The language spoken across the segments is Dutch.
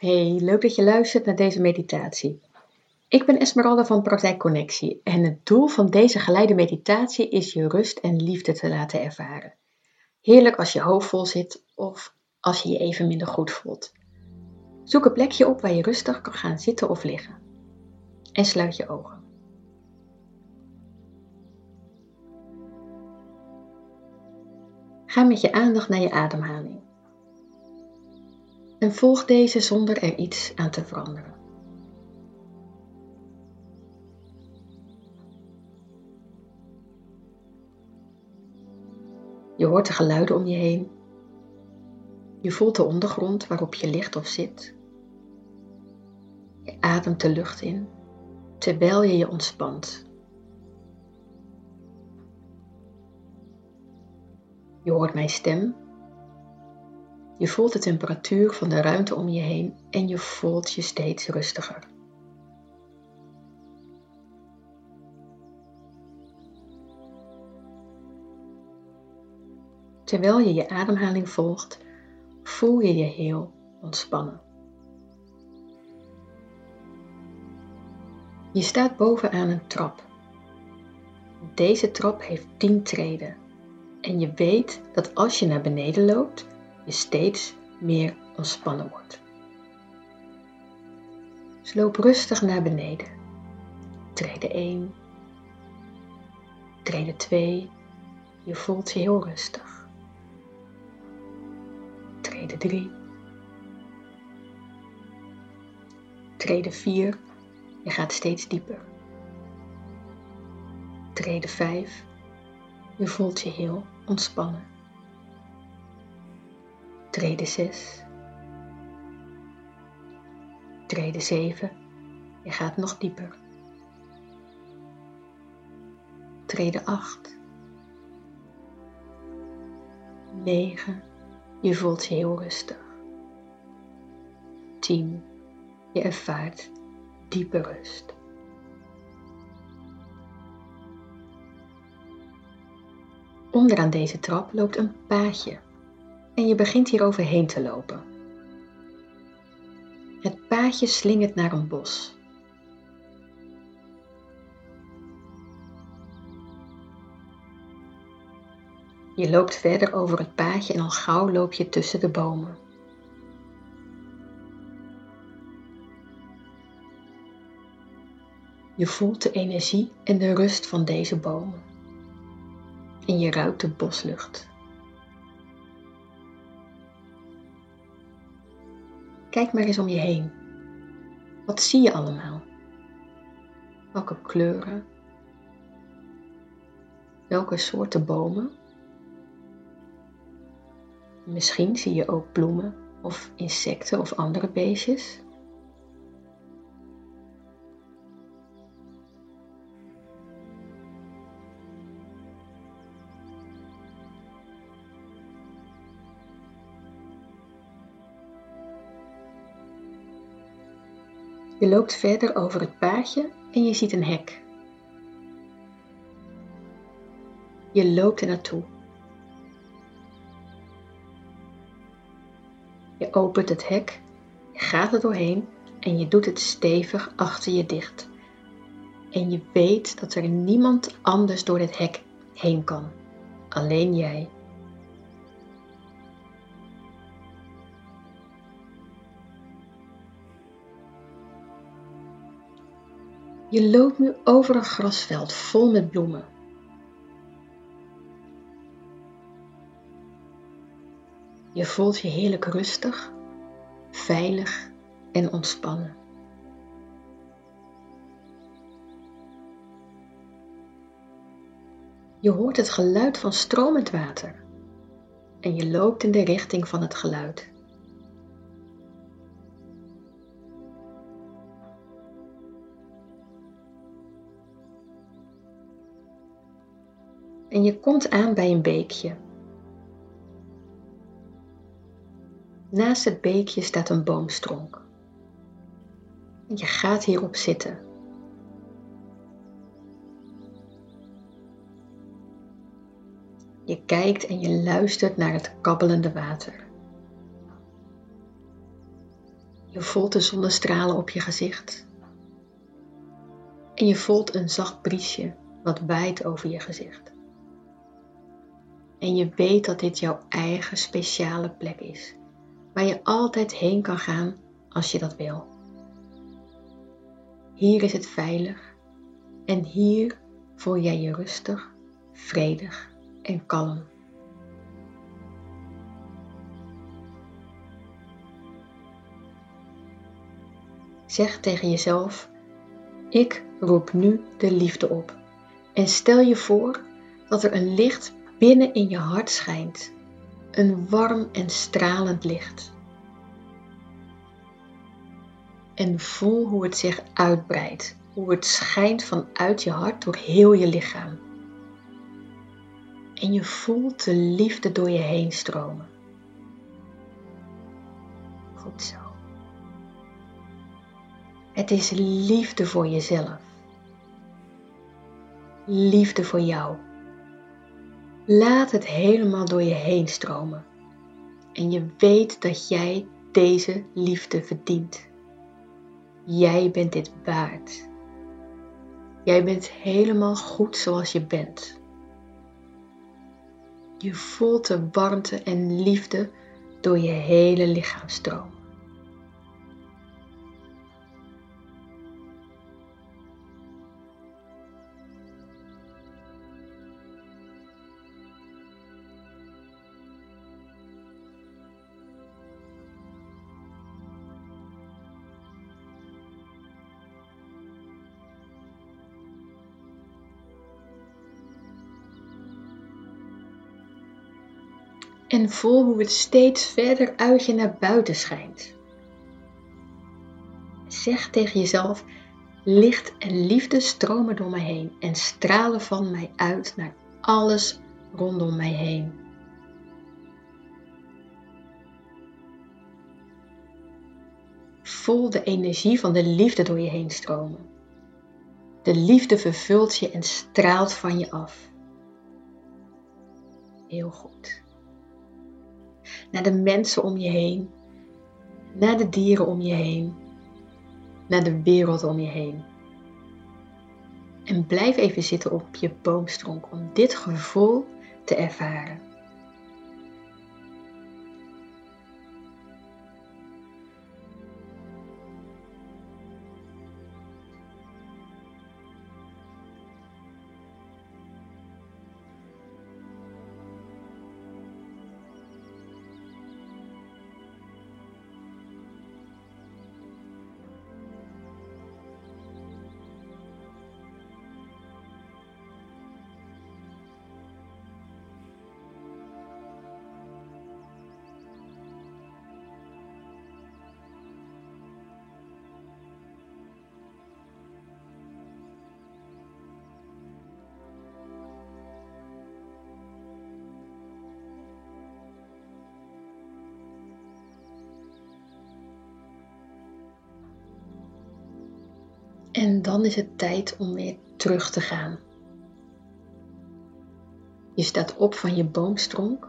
Hey, leuk dat je luistert naar deze meditatie. Ik ben Esmeralda van Praktijk Connectie en het doel van deze geleide meditatie is je rust en liefde te laten ervaren. Heerlijk als je hoofd vol zit of als je je even minder goed voelt. Zoek een plekje op waar je rustig kan gaan zitten of liggen. En sluit je ogen. Ga met je aandacht naar je ademhaling en volg deze zonder er iets aan te veranderen. Je hoort de geluiden om je heen. Je voelt de ondergrond waarop je ligt of zit. Je ademt de lucht in terwijl je je ontspant. Je hoort mijn stem je voelt de temperatuur van de ruimte om je heen en je voelt je steeds rustiger. Terwijl je je ademhaling volgt, voel je je heel ontspannen. Je staat bovenaan een trap. Deze trap heeft 10 treden en je weet dat als je naar beneden loopt, je steeds meer ontspannen wordt. Sloop rustig naar beneden. Trede 1, trede 2, je voelt je heel rustig. Trede 3, trede 4, je gaat steeds dieper. Trede 5, je voelt je heel ontspannen. Trede 6. Trede 7. Je gaat nog dieper. Trede 8. 9. Je voelt heel rustig. 10. Je ervaart diepe rust. Onderaan deze trap loopt een paadje en je begint hier overheen te lopen. Het paadje slingert naar een bos. Je loopt verder over het paadje en al gauw loop je tussen de bomen. Je voelt de energie en de rust van deze bomen. En je ruikt de boslucht. Kijk maar eens om je heen. Wat zie je allemaal? Welke kleuren? Welke soorten bomen? Misschien zie je ook bloemen of insecten of andere beestjes. Je loopt verder over het paadje en je ziet een hek. Je loopt er naartoe. Je opent het hek, je gaat er doorheen en je doet het stevig achter je dicht. En je weet dat er niemand anders door dit hek heen kan. Alleen jij. Je loopt nu over een grasveld vol met bloemen. Je voelt je heerlijk rustig, veilig en ontspannen. Je hoort het geluid van stromend water en je loopt in de richting van het geluid. En je komt aan bij een beekje. Naast het beekje staat een boomstronk. Je gaat hierop zitten. Je kijkt en je luistert naar het kabbelende water. Je voelt de zonnestralen op je gezicht. En je voelt een zacht briesje wat waait over je gezicht. En je weet dat dit jouw eigen speciale plek is, waar je altijd heen kan gaan als je dat wil. Hier is het veilig en hier voel jij je rustig, vredig en kalm. Zeg tegen jezelf: Ik roep nu de liefde op. En stel je voor dat er een licht binnen in je hart schijnt. Een warm en stralend licht. En voel hoe het zich uitbreidt, hoe het schijnt vanuit je hart door heel je lichaam. En je voelt de liefde door je heen stromen. Goed zo. Het is liefde voor jezelf. Liefde voor jou. Laat het helemaal door je heen stromen. En je weet dat jij deze liefde verdient. Jij bent dit waard. Jij bent helemaal goed zoals je bent. Je voelt de warmte en liefde door je hele lichaam stromen. En voel hoe het steeds verder uit je naar buiten schijnt. Zeg tegen jezelf: licht en liefde stromen door mij heen en stralen van mij uit naar alles rondom mij heen. Voel de energie van de liefde door je heen stromen. De liefde vervult je en straalt van je af. Heel goed naar de mensen om je heen, naar de dieren om je heen, naar de wereld om je heen. En blijf even zitten op je boomstronk om dit gevoel te ervaren. En dan is het tijd om weer terug te gaan. Je staat op van je boomstronk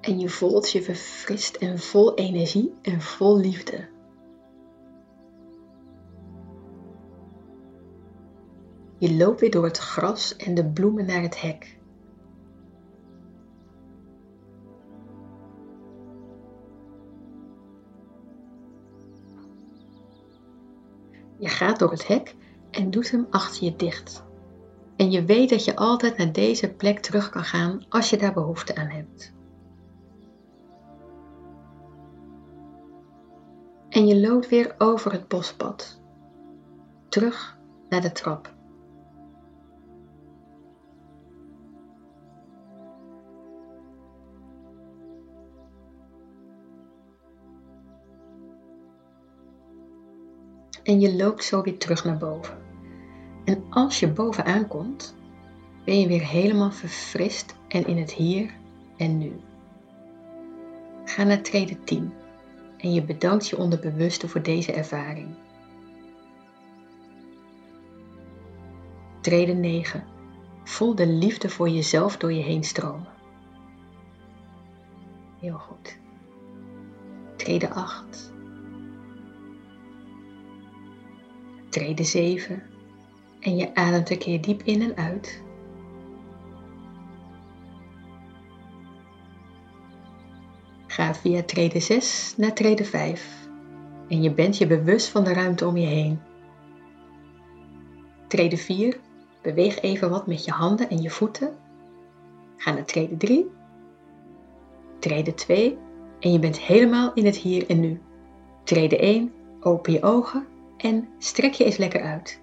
en je voelt je verfrist en vol energie en vol liefde. Je loopt weer door het gras en de bloemen naar het hek. Je gaat door het hek en doet hem achter je dicht. En je weet dat je altijd naar deze plek terug kan gaan als je daar behoefte aan hebt. En je loopt weer over het bospad. Terug naar de trap. En je loopt zo weer terug naar boven. En als je boven aankomt, ben je weer helemaal verfrist en in het hier en nu. Ga naar treden 10 en je bedankt je onderbewuste voor deze ervaring. Treden 9. Voel de liefde voor jezelf door je heen stromen. Heel goed. Treden 8. Trede 7 en je ademt een keer diep in en uit. Ga via trede 6 naar trede 5 en je bent je bewust van de ruimte om je heen. Trede 4, beweeg even wat met je handen en je voeten. Ga naar trede 3. Trede 2 en je bent helemaal in het hier en nu. Trede 1, open je ogen en strek je eens lekker uit.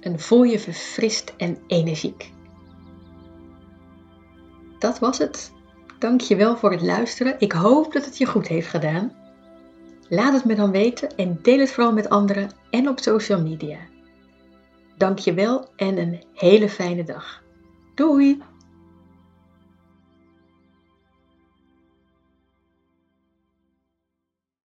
En voel je verfrist en energiek. Dat was het. Dank je wel voor het luisteren. Ik hoop dat het je goed heeft gedaan. Laat het me dan weten en deel het vooral met anderen en op social media. Dank je wel en een hele fijne dag. Doei!